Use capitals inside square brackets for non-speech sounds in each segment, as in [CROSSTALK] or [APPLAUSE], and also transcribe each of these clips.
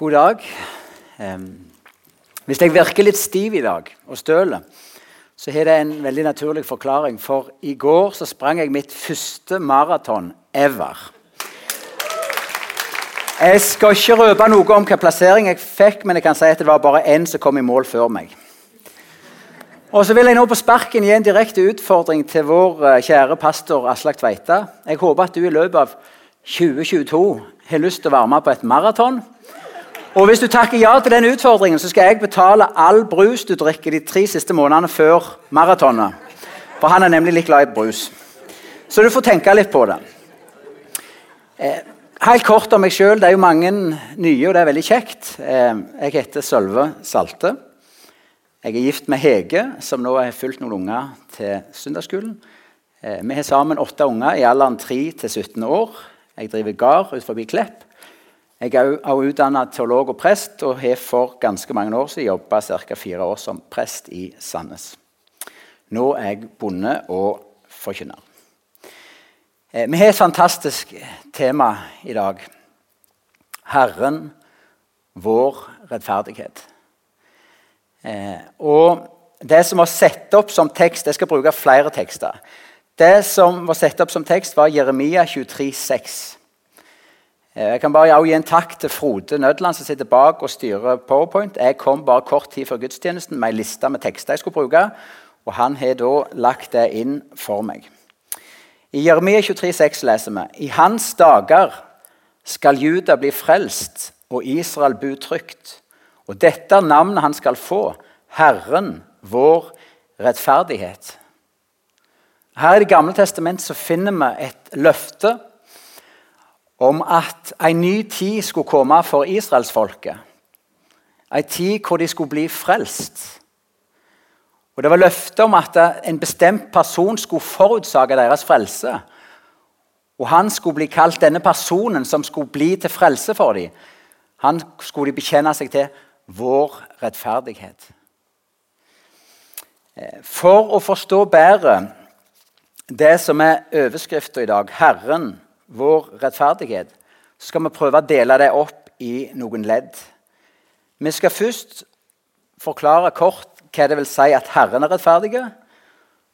God dag. Hvis jeg virker litt stiv i dag og støler, så har det en veldig naturlig forklaring. For i går så sprang jeg mitt første maraton ever. Jeg skal ikke røpe noe om hvilken plassering jeg fikk, men jeg kan si at det var bare én som kom i mål før meg. Og så vil jeg nå på sparken gi en direkte utfordring til vår eh, kjære pastor Aslak Tveita. Jeg håper at du i løpet av 2022 har lyst til å være med på et maraton. Og hvis du takker ja til den utfordringen, så skal jeg betale all brus du drikker de tre siste månedene før maratonet. For han er nemlig litt glad i brus. Så du får tenke litt på det. Eh, helt kort om meg sjøl. Det er jo mange nye, og det er veldig kjekt. Eh, jeg heter Sølve Salte. Jeg er gift med Hege, som nå har fulgt noen unger til søndagsskolen. Eh, vi har sammen åtte unger i alderen 3 til 17 år. Jeg driver gard ut forbi Klepp. Jeg er også utdannet teolog og prest og har for ganske mange år siden jobba ca. fire år som prest i Sandnes. Nå er jeg bonde og forkynner. Eh, Vi har et fantastisk tema i dag. Herren, vår rettferdighet. Eh, og Det som var satt opp som tekst Jeg skal bruke flere tekster. Det som var satt opp som tekst, var Jeremia 23, 23,6. Jeg kan bare gi en takk til Frode Nødland, som sitter bak og styrer Powerpoint. Jeg kom bare kort tid før gudstjenesten med ei liste med tekster jeg skulle bruke. Og han har da lagt det inn for meg. I Jeremia 23, 23,6 leser vi I hans dager skal Juda bli frelst og Israel bo trygt. Og dette er navnet han skal få, Herren, vår rettferdighet. Her i Det gamle testamentet finner vi et løfte om at en ny tid skulle komme for israelsfolket. En tid hvor de skulle bli frelst. Og Det var løftet om at en bestemt person skulle forutsage deres frelse. Og han skulle bli kalt denne personen som skulle bli til frelse for dem. Han skulle de bekjenne seg til vår rettferdighet. For å forstå bedre det som er overskriften i dag, Herren vår rettferdighet, så skal vi prøve å dele det opp i noen ledd. Vi skal først forklare kort hva det vil si at Herren er rettferdig.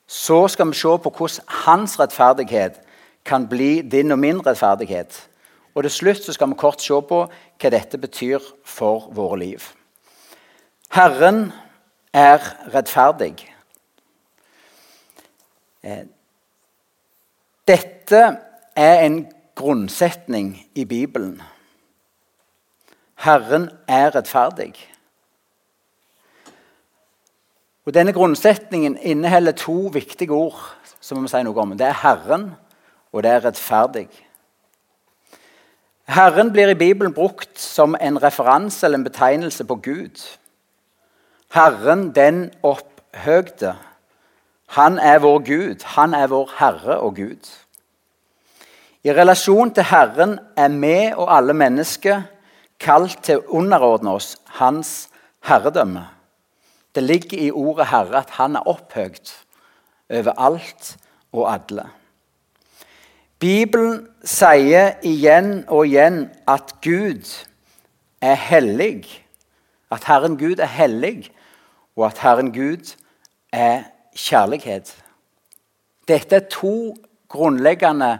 Så skal vi se på hvordan hans rettferdighet kan bli din og min rettferdighet. Og til slutt skal vi kort se på hva dette betyr for våre liv. Herren er rettferdig. Eh, dette er en grunnsetning i Bibelen. Herren er rettferdig. Og Denne grunnsetningen inneholder to viktige ord som vi må si noe om. Det er Herren, og det er rettferdig. Herren blir i Bibelen brukt som en referanse eller en betegnelse på Gud. Herren, den opphøgde. Han er vår Gud. Han er vår Herre og Gud. I relasjon til Herren er vi og alle mennesker kalt til å underordne oss Hans herredømme. Det ligger i ordet Herre at Han er opphøyd over alt og alle. Bibelen sier igjen og igjen at Gud er hellig. At Herren Gud er hellig, og at Herren Gud er kjærlighet. Dette er to grunnleggende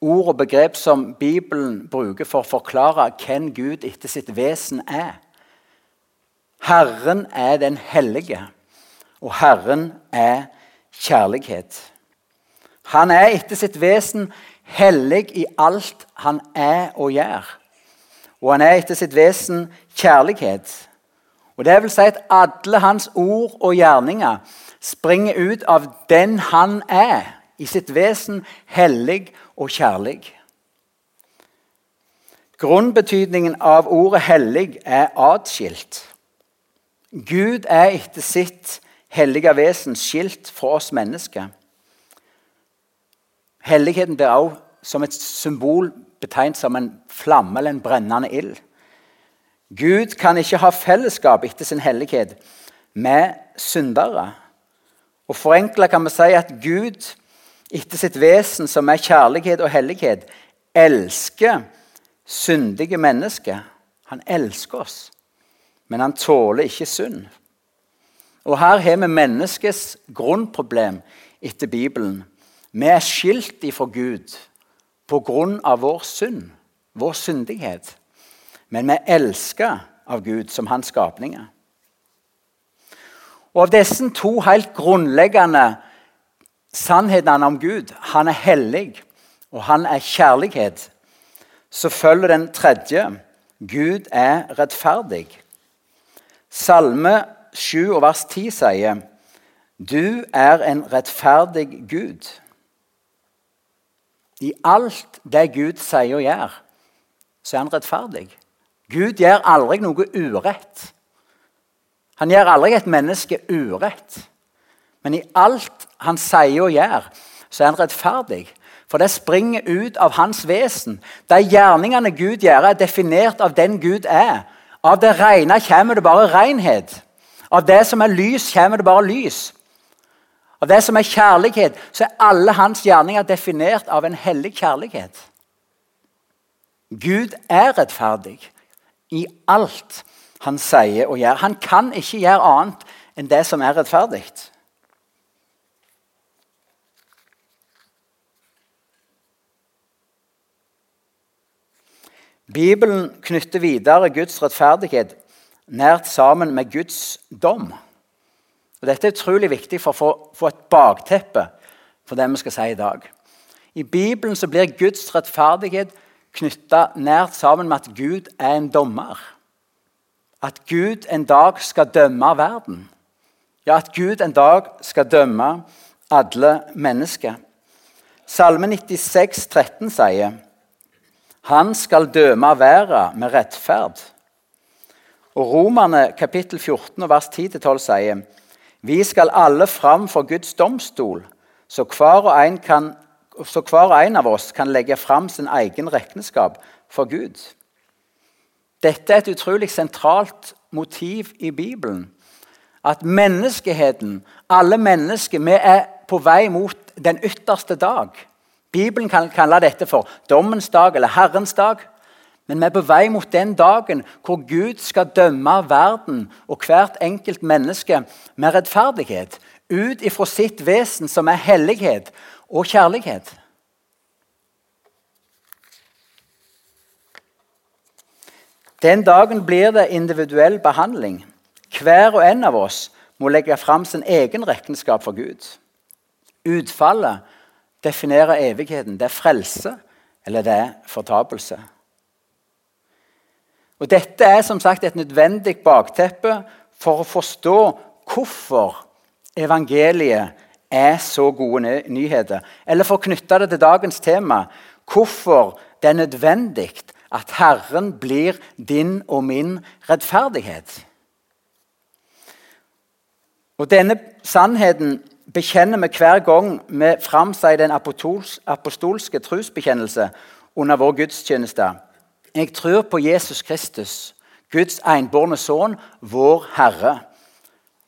ord og begrep som Bibelen bruker for å forklare hvem Gud etter sitt vesen er. Herren er den hellige, og Herren er kjærlighet. Han er etter sitt vesen hellig i alt han er og gjør. Og han er etter sitt vesen kjærlighet. Og Det vil si at alle hans ord og gjerninger springer ut av den han er i sitt vesen hellig og kjærlig. Grunnbetydningen av ordet 'hellig' er atskilt. Gud er etter sitt hellige vesen skilt fra oss mennesker. Helligheten blir også som et symbol betegnet som en flamme eller en brennende ild. Gud kan ikke ha fellesskap etter sin hellighet med syndere. Og Forenkla kan vi si at Gud etter sitt vesen, som er kjærlighet og hellighet, elsker syndige mennesker. Han elsker oss, men han tåler ikke synd. Og her har vi menneskets grunnproblem etter Bibelen. Vi er skilt ifra Gud av vår synd, vår syndighet. Men vi er elska av Gud som hans skapninger. Og Av disse to helt grunnleggende sannhetene om Gud Han er hellig, og han er kjærlighet. Så følger den tredje Gud er rettferdig. Salme 7 og vers 10 sier Du er en rettferdig Gud. I alt det Gud sier og gjør, så er han rettferdig. Gud gjør aldri noe urett. Han gjør aldri et menneske urett. Men i alt han sier og gjør, så er han rettferdig. For det springer ut av hans vesen. De gjerningene Gud gjør, er definert av den Gud er. Av det rene kommer det bare renhet. Av det som er lys, kommer det bare lys. Av det som er kjærlighet, så er alle hans gjerninger definert av en hellig kjærlighet. Gud er rettferdig i alt han sier og gjør. Han kan ikke gjøre annet enn det som er rettferdig. Bibelen knytter videre Guds rettferdighet nært sammen med Guds dom. Og Dette er utrolig viktig for å få et bakteppe for det vi skal si i dag. I Bibelen så blir Guds rettferdighet knytta nært sammen med at Gud er en dommer. At Gud en dag skal dømme verden. Ja, at Gud en dag skal dømme alle mennesker. Salme 96, 13 sier han skal dømme verden med rettferd. Og Romerne kapittel 14 vers 10-12 sier vi skal alle fram for Guds domstol, så hver, kan, så hver og en av oss kan legge fram sin egen regnskap for Gud. Dette er et utrolig sentralt motiv i Bibelen. At menneskeheten, alle mennesker, vi er på vei mot den ytterste dag. Bibelen kan kalle dette for dommens dag eller Herrens dag. Men vi er på vei mot den dagen hvor Gud skal dømme verden og hvert enkelt menneske med rettferdighet ut ifra sitt vesen, som er hellighet og kjærlighet. Den dagen blir det individuell behandling. Hver og en av oss må legge fram sin egen regnskap for Gud. Utfallet definerer evigheten. Det er frelse, eller det er fortapelse. Og Dette er som sagt et nødvendig bakteppe for å forstå hvorfor evangeliet er så gode nyheter. Eller for å knytte det til dagens tema hvorfor det er nødvendig at Herren blir din og min rettferdighet. Og Denne sannheten bekjenner vi hver gang vi framsier den apostolske trosbekjennelse under vår gudstjeneste. Jeg tror på Jesus Kristus, Guds enbårne sønn, vår Herre.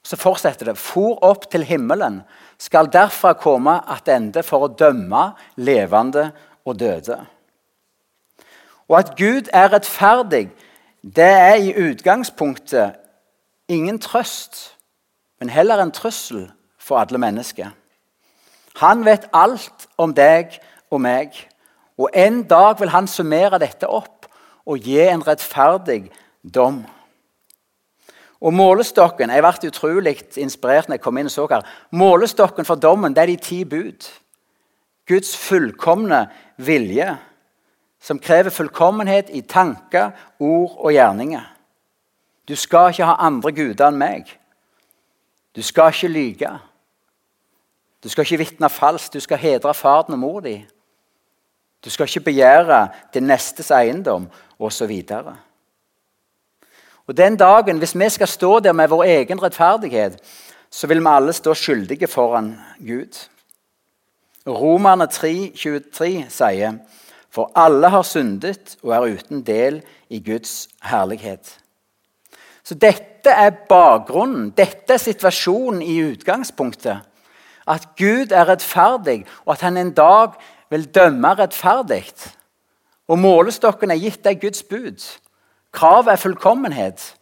Så fortsetter det. For opp til himmelen, skal derfra komme attende for å dømme levende og døde. Og at Gud er rettferdig, det er i utgangspunktet ingen trøst, men heller en trussel for alle mennesker. Han vet alt om deg og meg, og en dag vil han summere dette opp og gi en rettferdig dom. Og målestokken, Jeg ble utrolig inspirert når jeg kom inn og så her. Målestokken for dommen det er de ti bud. Guds fullkomne vilje, som krever fullkommenhet i tanker, ord og gjerninger. Du skal ikke ha andre guder enn meg. Du skal ikke lyge. Du skal ikke vitne falskt. Du skal hedre faren og mor di. Du skal ikke begjære din nestes eiendom osv. Og Den dagen, hvis vi skal stå der med vår egen rettferdighet, så vil vi alle stå skyldige foran Gud. Romerne 3, 23 sier for alle har syndet og er uten del i Guds herlighet. Så Dette er bakgrunnen, dette er situasjonen i utgangspunktet. At Gud er rettferdig, og at han en dag vil dømme rettferdig. Og målestokken er gitt deg Guds bud. Kravet er fullkommenhet.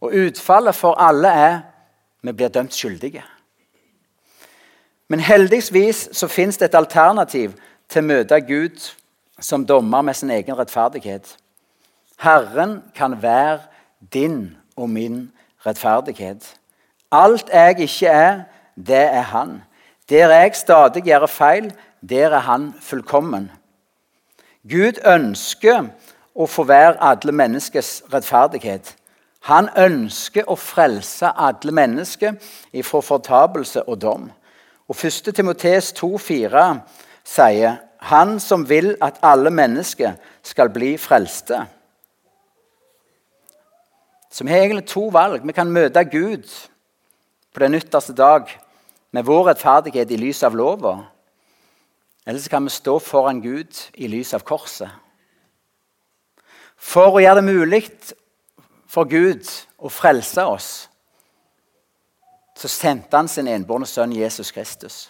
Og utfallet for alle er vi blir dømt skyldige. Men heldigvis så fins det et alternativ til å møte Gud som dommer med sin egen rettferdighet. Herren kan være din og min rettferdighet. Alt jeg ikke er, det er Han. Der jeg stadig gjør feil, der er Han fullkommen. Gud ønsker å få være alle menneskers rettferdighet. Han ønsker å frelse alle mennesker ifra fortapelse og dom. Og 1. Timotees 2,4 sier han som vil at alle mennesker skal bli frelste. Så vi har egentlig to valg. Vi kan møte Gud på den ytterste dag med vår rettferdighet i lys av lova. Eller så kan vi stå foran Gud i lys av korset. For å gjøre det mulig for Gud å frelse oss, så sendte han sin enbårne sønn Jesus Kristus.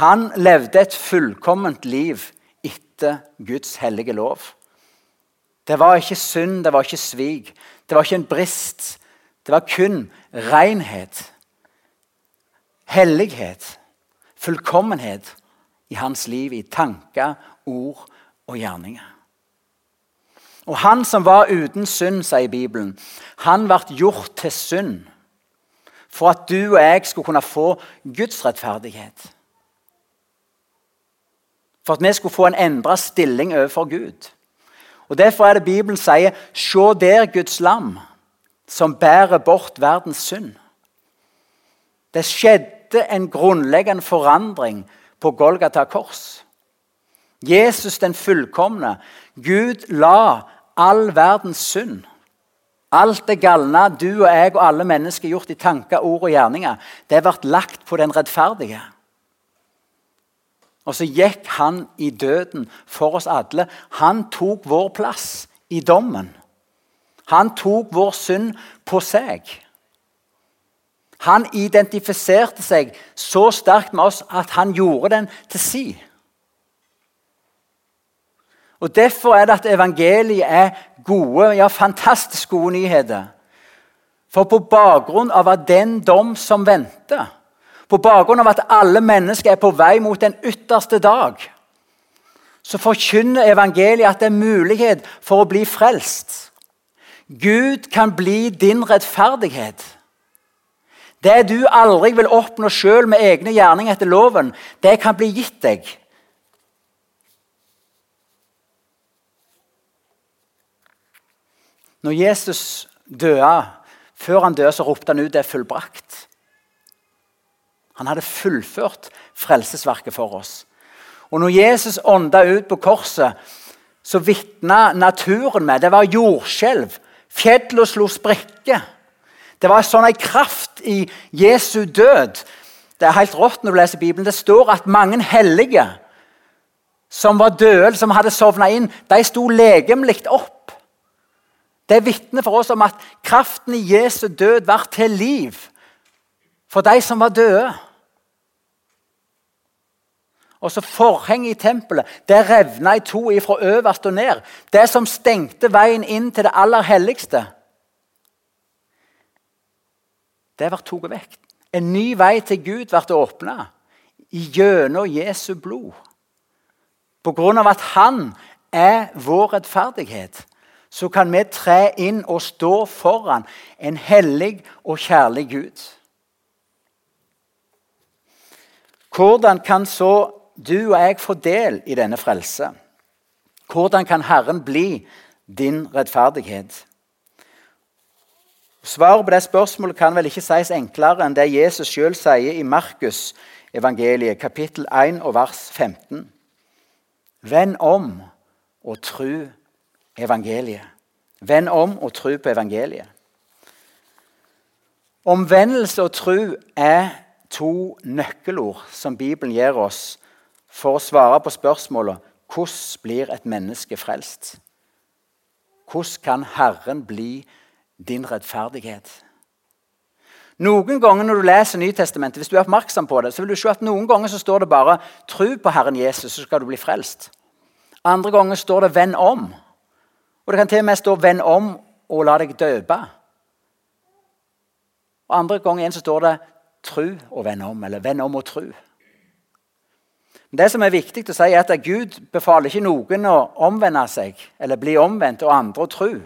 Han levde et fullkomment liv etter Guds hellige lov. Det var ikke synd, det var ikke svik, det var ikke en brist. Det var kun renhet, hellighet, fullkommenhet i hans liv, i tanker, ord og gjerninger. Og han som var uten synd, sier Bibelen, han ble gjort til synd for at du og jeg skulle kunne få Guds rettferdighet. For at vi skulle få en endra stilling overfor Gud. Og Derfor er det Bibelen sier Se der Guds lam, som bærer bort verdens synd. Det skjedde en grunnleggende forandring på Golgata kors. Jesus den fullkomne. Gud la all verdens synd. Alt det galne du og jeg og alle mennesker gjort i tanker, ord og gjerninger, det ble lagt på den rettferdige. Og så gikk han i døden for oss alle. Han tok vår plass i dommen. Han tok vår synd på seg. Han identifiserte seg så sterkt med oss at han gjorde den til si. Og Derfor er det at evangeliet er gode, ja, fantastisk gode nyheter. For på bakgrunn av at den dom som venter, på bakgrunn av at alle mennesker er på vei mot den ytterste dag, så forkynner evangeliet at det er mulighet for å bli frelst. Gud kan bli din rettferdighet. Det du aldri vil oppnå sjøl med egne gjerninger etter loven, det kan bli gitt deg Når Jesus døde, før han døde, så ropte han ut 'det er fullbrakt'. Han hadde fullført frelsesverket for oss. Og når Jesus ånda ut på korset, så vitna naturen med Det var jordskjelv. Fjellene slo sprekker. Det var sånn en kraft i Jesu død. Det er helt rått når du leser Bibelen. Det står at mange hellige som var døde, som hadde sovna inn, de sto legemlig opp. Det er vitne for oss om at kraften i Jesu død var til liv for de som var døde. Og så Forhenget i tempelet det revna i to ifra øverst og ned. Det som stengte veien inn til det aller helligste. Det ble tatt vekk. En ny vei til Gud ble åpna gjennom Jesu blod. På grunn av at han er vår rettferdighet så kan vi tre inn og stå foran en hellig og kjærlig Gud. Hvordan kan så du og jeg få del i denne frelse? Hvordan kan Herren bli din rettferdighet? Svaret på det spørsmålet kan vel ikke sies enklere enn det Jesus sjøl sier i Markus evangeliet, kapittel 1 og vers 15. Vend om og tru evangeliet. Vend om og tru på evangeliet. Omvendelse og tru er to nøkkelord som Bibelen gir oss for å svare på spørsmålet hvordan blir et menneske frelst? Hvordan kan Herren bli din rettferdighet? Noen ganger når du leser Nytestamentet, hvis du er oppmerksom på det, så vil du se at noen ganger så står det bare 'tro på Herren Jesus, så skal du bli frelst'. Andre ganger står det 'venn om'. Og det kan til og med stå 'venn om og la deg døpe'. Og Andre ganger igjen så står det 'tru og venn om', eller 'venn om og tru'. Det som er viktig å si er at Gud befaler ikke noen å omvende seg eller bli omvendt, og andre å tro.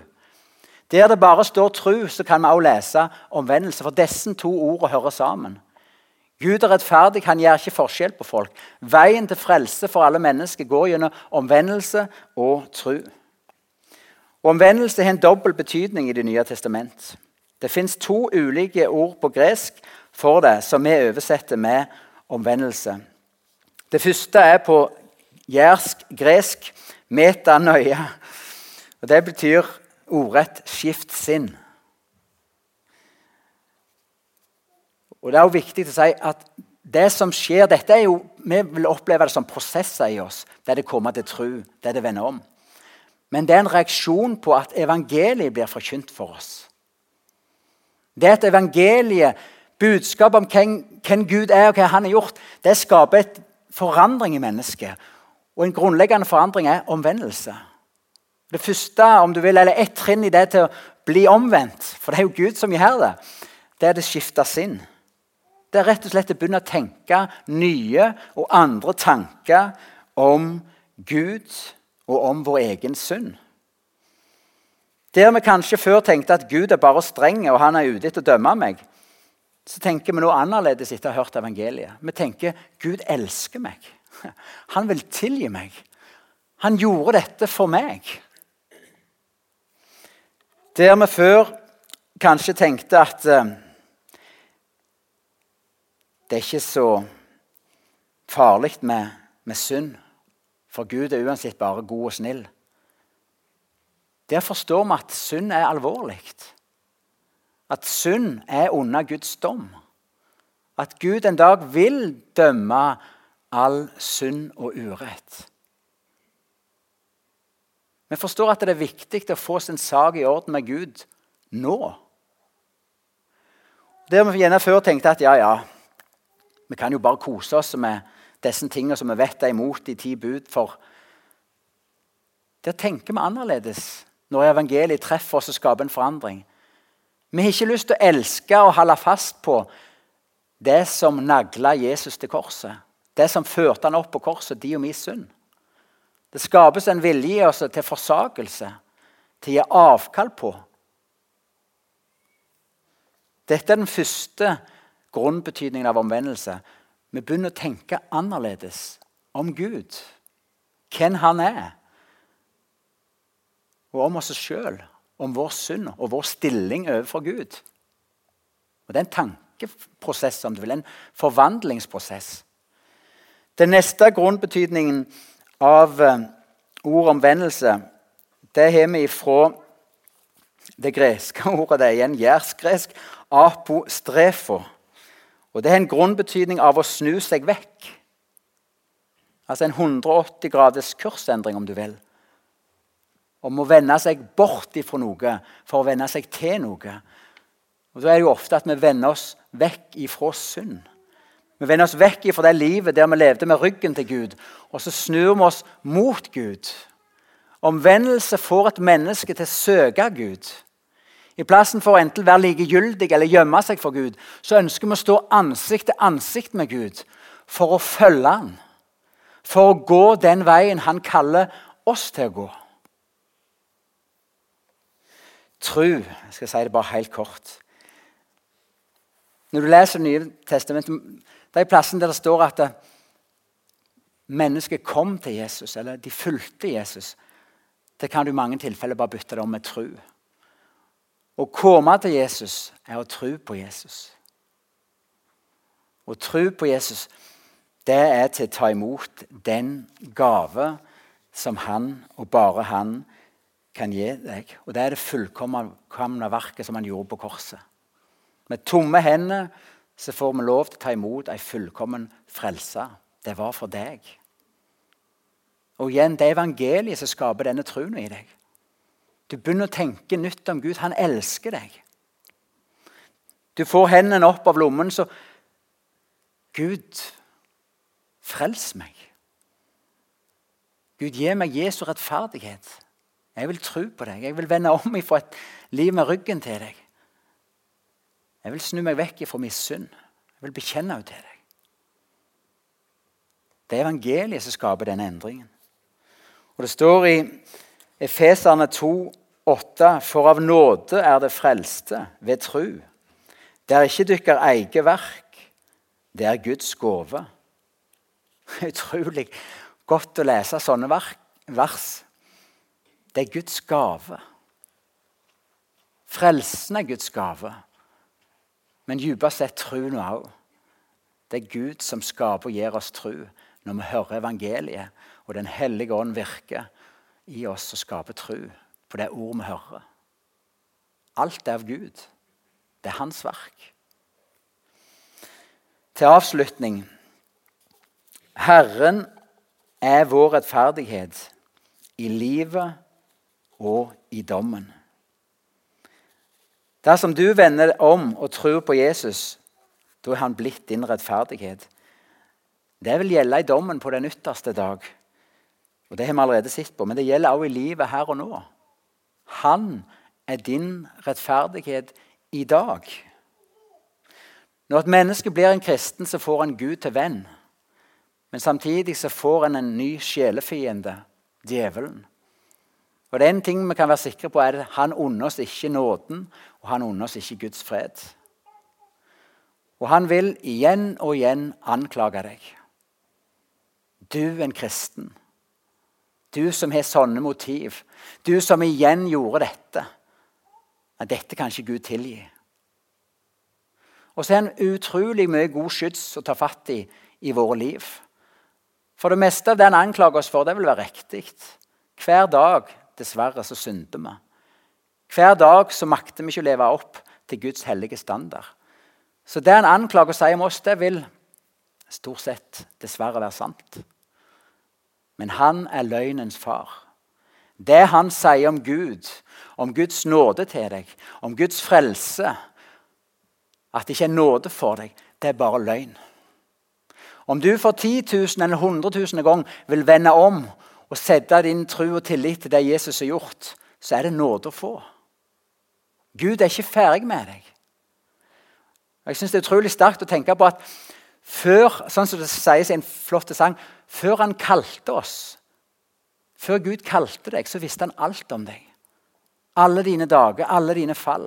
Der det bare står 'tru', så kan vi også lese omvendelse. For disse to ordene hører sammen. Gud er rettferdig, han gjør ikke forskjell på folk. Veien til frelse for alle mennesker går gjennom omvendelse og tro. Omvendelse har en dobbel betydning i Det nye testament. Det fins to ulike ord på gresk for det, som vi oversetter med omvendelse. Det første er på jærsk-gresk metanøye. Og Det betyr ordrett 'skift sinn'. Og Det er også viktig å si at det som skjer, dette er jo, Vi vil oppleve det som prosesser i oss, der det kommer til tro, der det vender om. Men det er en reaksjon på at evangeliet blir forkynt for oss. Det at evangeliet, budskap om hvem, hvem Gud er og hva han har gjort, det skaper et forandring i mennesket. Og en grunnleggende forandring er omvendelse. Det første om du vil, eller ett trinn i det til å bli omvendt, for det er jo Gud som gjør det, det er det skifta sinn. Det er rett og slett å begynne å tenke nye og andre tanker om Gud og om vår egen synd. Der vi kanskje før tenkte at Gud er bare streng og han er ute etter å dømme meg, så tenker vi noe annerledes etter å ha hørt evangeliet. Vi tenker Gud elsker meg. Han vil tilgi meg. Han gjorde dette for meg. Der vi før kanskje tenkte at uh, det er ikke så farlig med, med synd, for Gud er uansett bare god og snill. Der forstår vi at synd er alvorlig. At synd er under Guds dom. At Gud en dag vil dømme all synd og urett. Vi forstår at det er viktig å få sin sak i orden med Gud nå. Der vi gjerne før tenkte at ja, ja, vi kan jo bare kose oss med disse tingene som vi vet er imot de ti bud. For der tenker vi annerledes når evangeliet treffer oss og skaper en forandring. Vi har ikke lyst til å elske og holde fast på det som nagla Jesus til korset. Det som førte han opp på korset, de og min synd. Det skapes en vilje i oss til forsakelse, til å gi avkall på. Dette er den første grunnbetydningen av omvendelse. Vi begynner å tenke annerledes om Gud, hvem han er, og om oss sjøl, om vår synd og vår stilling overfor Gud. Og Det er en tankeprosess, om du vil, en forvandlingsprosess. Den neste grunnbetydningen av eh, ordet omvendelse, det har vi ifra det greske [LAUGHS] ordet. Det er igjen jærsgresk. Apostrefo. Og Det er en grunnbetydning av å snu seg vekk. Altså en 180 graders kursendring, om du vil. Om å vende seg bort ifra noe for å vende seg til noe. Og Da er det jo ofte at vi vender oss vekk ifra synd. Vi vender oss vekk fra det livet der vi levde med ryggen til Gud, og så snur vi oss mot Gud. Omvendelse får et menneske til å søke Gud. I plassen for å enten være likegyldig eller gjemme seg for Gud, så ønsker vi å stå ansikt til ansikt med Gud for å følge Han. For å gå den veien Han kaller oss til å gå. Tru Jeg skal si det bare helt kort. Når du leser Det nye testamentet, de plassene der det står at eh, mennesket kom til Jesus, eller de fulgte Jesus, det kan du i mange tilfeller bare bytte det om med tru. Å komme til Jesus er å tro på Jesus. Å tro på Jesus, det er til å ta imot den gave som han og bare han kan gi deg. Og det er det fullkomne verket som han gjorde på korset. Med tomme hender så får vi lov til å ta imot ei fullkommen frelse. Det var for deg. Og igjen, Det er evangeliet som skaper denne troen i deg. Du begynner å tenke nytt om Gud. Han elsker deg. Du får hendene opp av lommen, så Gud, frels meg. Gud, gi meg Jesu rettferdighet. Jeg vil tro på deg. Jeg vil vende om ifra et liv med ryggen til deg. Jeg vil snu meg vekk ifra min synd. Jeg vil bekjenne henne til deg. Det er evangeliet som skaper denne endringen. Og Det står i Efeserne 2, 8, For av nåde er det frelste ved tru. Det er ikke dykker eget verk, det er Guds gåve. [LAUGHS] Utrolig godt å lese sånne vers. Det er Guds gave. Frelsen er Guds gave, men dypest sett troen òg. Det er Gud som skaper og gir oss tro når vi hører evangeliet, og Den hellige ånd virker i oss og skaper tro på det ord vi hører. Alt er av Gud. Det er hans verk. Til avslutning Herren er vår rettferdighet i livet og i dommen. Dersom du vender om og tror på Jesus, da er han blitt din rettferdighet. Det vil gjelde i dommen på den ytterste dag. Og Det har vi allerede sett på, men det gjelder også i livet her og nå. Han er din rettferdighet i dag. Når et menneske blir en kristen, så får han Gud til venn. Men samtidig så får han en ny sjelefiende, djevelen. Og det er en ting vi kan være sikre på, er at han unner oss ikke nåden, og han unner oss ikke Guds fred. Og han vil igjen og igjen anklage deg. Du en kristen. Du som har sånne motiv. Du som igjen gjorde dette. Dette kan ikke Gud tilgi. Og så er han utrolig mye god skyts å ta fatt i i våre liv. For det meste av det han anklager oss for, det vil være riktig. Hver dag, dessverre, så synder vi. Hver dag så makter vi ikke å leve opp til Guds hellige standard. Så det han anklager og sier om oss, det vil stort sett dessverre være sant. Men han er løgnens far. Det han sier om Gud, om Guds nåde til deg, om Guds frelse, at det ikke er nåde for deg, det er bare løgn. Om du for 10 000 eller 100 000 gang vil vende om og sette din tro og tillit til det Jesus har gjort, så er det nåde å få. Gud er ikke ferdig med deg. Jeg synes Det er utrolig sterkt å tenke på at før sånn som det sies i en flott sang, før han kalte oss, før Gud kalte deg, så visste han alt om deg. Alle dine dager, alle dine fall.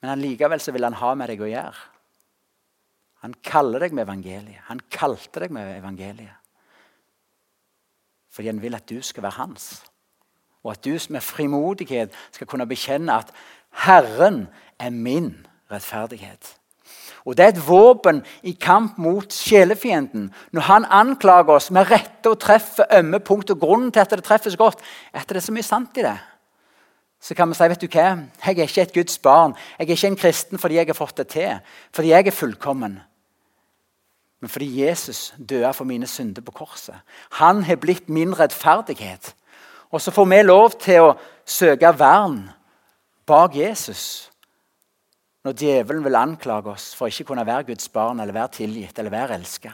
Men allikevel vil han ha med deg å gjøre. Han kaller deg med evangeliet. Han kalte deg med evangeliet. Fordi han vil at du skal være hans. Og at du med frimodighet skal kunne bekjenne at Herren er min rettferdighet. Og Det er et våpen i kamp mot sjelefienden. Når han anklager oss med rette og treffer ømme punkt, og grunnen til at det treffer så godt, er det så mye sant i det så kan vi si vet du hva, jeg er ikke et Guds barn. Jeg er ikke en kristen fordi jeg har fått det til, fordi jeg er fullkommen. Men fordi Jesus døde for mine synder på korset. Han har blitt min rettferdighet. Og så får vi lov til å søke vern bak Jesus når djevelen vil anklage oss for ikke kunne være Guds barn eller være tilgitt eller være elsket.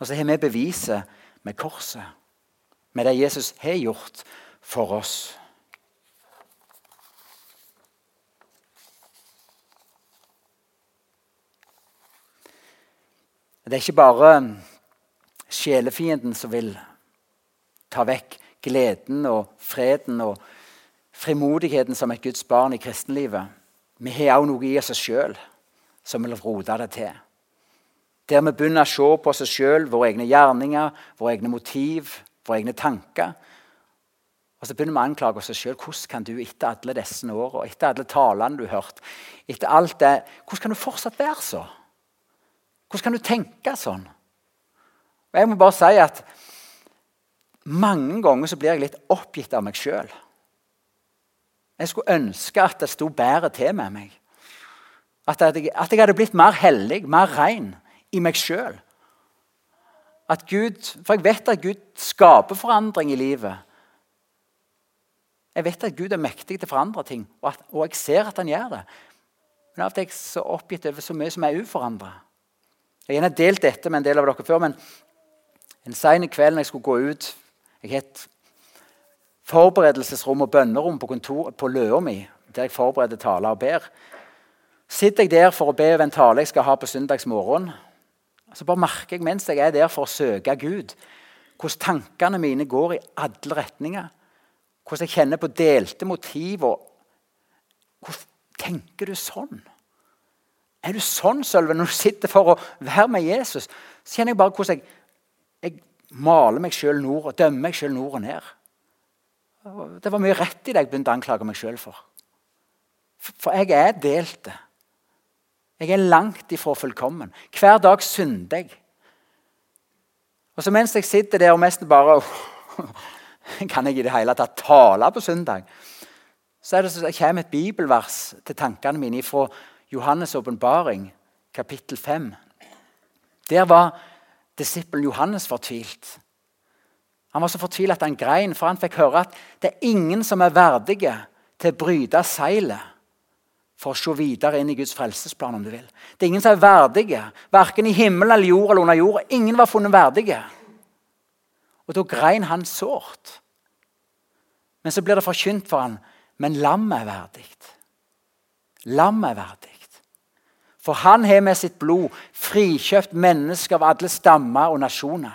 Og så har vi beviset med korset, med det Jesus har gjort for oss. Det er ikke bare sjelefienden som vil ta vekk gleden og freden og frimodigheten som et Guds barn i kristenlivet. Vi har òg noe i oss sjøl som vil rote det til. Der vi begynner å se på oss sjøl, våre egne gjerninger, våre egne motiv, våre egne tanker. Og så begynner vi å anklage oss sjøl. Hvordan kan du etter alle disse årene, etter alle talene du har hørt, etter alt det, hvordan kan du fortsatt være så? Hvordan kan du tenke sånn? Og jeg må bare si at Mange ganger så blir jeg litt oppgitt av meg sjøl. Jeg skulle ønske at det sto bedre til med meg. At jeg, at jeg hadde blitt mer hellig, mer ren i meg sjøl. For jeg vet at Gud skaper forandring i livet. Jeg vet at Gud er mektig til å forandre ting, og, at, og jeg ser at han gjør det. Men av og til er jeg så oppgitt over så mye som er uforandra. Jeg har delt dette med en del av dere før, men en sein kveld når jeg skulle gå ut Jeg het forberedelsesrom og bønnerom på, på løa mi, der jeg forbereder taler og ber. Sitter jeg der for å be over en tale jeg skal ha på søndagsmorgen, så bare merker jeg mens jeg er der for å søke Gud, hvordan tankene mine går i alle retninger. Hvordan jeg kjenner på delte motiv. og Hvordan tenker du sånn? Er du sånn, Sølve, når du sitter for å være med Jesus? Så kjenner jeg bare hvordan jeg, jeg maler meg sjøl nord og dømmer meg sjøl nord og ned. Det var mye rett i det jeg begynte å anklage meg sjøl for. For jeg er delte. Jeg er langt ifra fullkommen. Hver dag synder jeg. Og så Mens jeg sitter der og mest bare [LAUGHS] Kan jeg i det hele tatt tale på søndag? Så, er det så kommer et bibelvers til tankene mine fra Johannes' åpenbaring, kapittel 5. Der var disippelen Johannes fortvilt. Han var så fortvila at han grein, for han fikk høre at det er ingen som er verdige til å bryte seilet for å se videre inn i Guds frelsesplan. om du vil. Det er ingen som er verdige, verken i himmelen eller jord eller under jord. Ingen var funnet verdige. Og da grein han sårt. Men så blir det forkynt for han, men lammet er verdig. Lammet er verdig. For han har med sitt blod frikjøpt mennesker av alle stammer og nasjoner.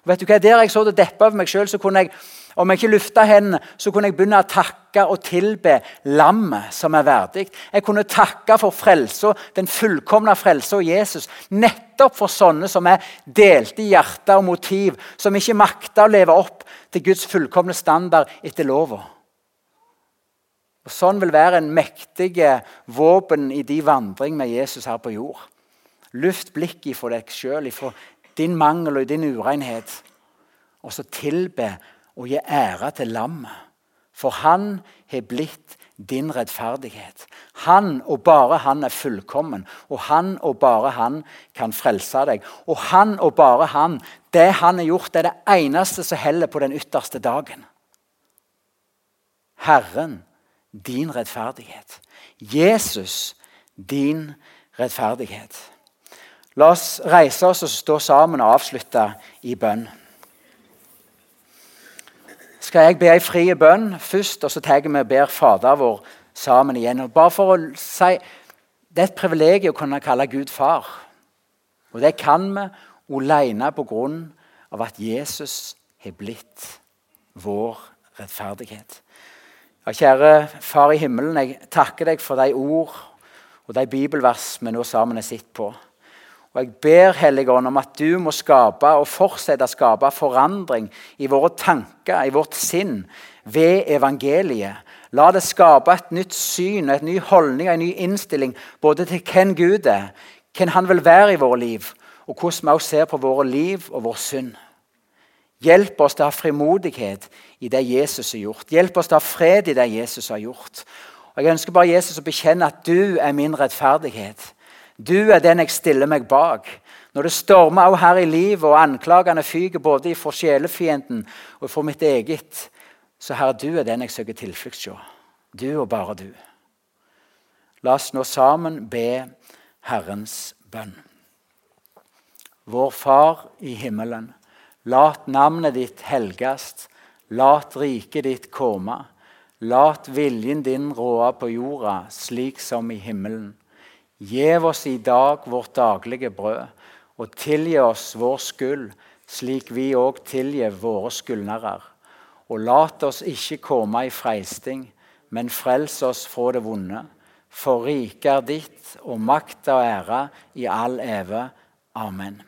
Og vet du hva? Der jeg så det deppe over meg sjøl, kunne jeg om jeg ikke løfta hendene, så kunne jeg begynne å takke og tilbe lammet som er verdig. Jeg kunne takke for frelsa, den fullkomne frelsa Jesus. Nettopp for sånne som er delte i hjerte og motiv, som ikke makter å leve opp til Guds fullkomne standard etter lova. Og Sånn vil være en mektig våpen i de vandring med Jesus her på jord. Luft blikket ifra deg sjøl, ifra din mangel og din urenhet. Og så tilbe og gi ære til lammet. For han har blitt din rettferdighet. Han og bare han er fullkommen, og han og bare han kan frelse deg. Og han og bare han, det han har gjort, det er det eneste som heller på den ytterste dagen. Herren din rettferdighet. Jesus, din rettferdighet. La oss reise oss og stå sammen og avslutte i bønn. Skal jeg be ei fri bønn først, og så tar vi og ber Fader vår sammen igjen. Og bare for å si, Det er et privilegium å kunne kalle Gud far. Og det kan vi alene på grunn av at Jesus har blitt vår rettferdighet. Ja, kjære Far i himmelen, jeg takker deg for de ord og de bibelvers vi nå sammen har sett på. Og Jeg ber Helligånd om at du må skape og fortsette å skape forandring i våre tanker, i vårt sinn, ved evangeliet. La det skape et nytt syn, et ny holdning en ny innstilling både til hvem Gud er, hvem Han vil være i våre liv, og hvordan vi også ser på våre liv og vår synd. Hjelp oss til å ha frimodighet i det Jesus har gjort. Hjelp oss til å ha fred i det Jesus har gjort. Og Jeg ønsker bare Jesus å bekjenne at du er min rettferdighet. Du er den jeg stiller meg bak. Når det stormer også her i livet, og anklagene fyker både for sjelefienden og for mitt eget, så Herre, du er den jeg søker tilflukt hos. Du og bare du. La oss nå sammen be Herrens bønn. Vår Far i himmelen. Lat navnet ditt helgast, lat riket ditt komme. Lat viljen din råde på jorda, slik som i himmelen. Gjev oss i dag vårt daglige brød, og tilgi oss vår skyld, slik vi òg tilgir våre skyldnere. Og lat oss ikke komme i freisting, men frels oss fra det vonde. For riket er ditt, og makt og ære i all eve. Amen.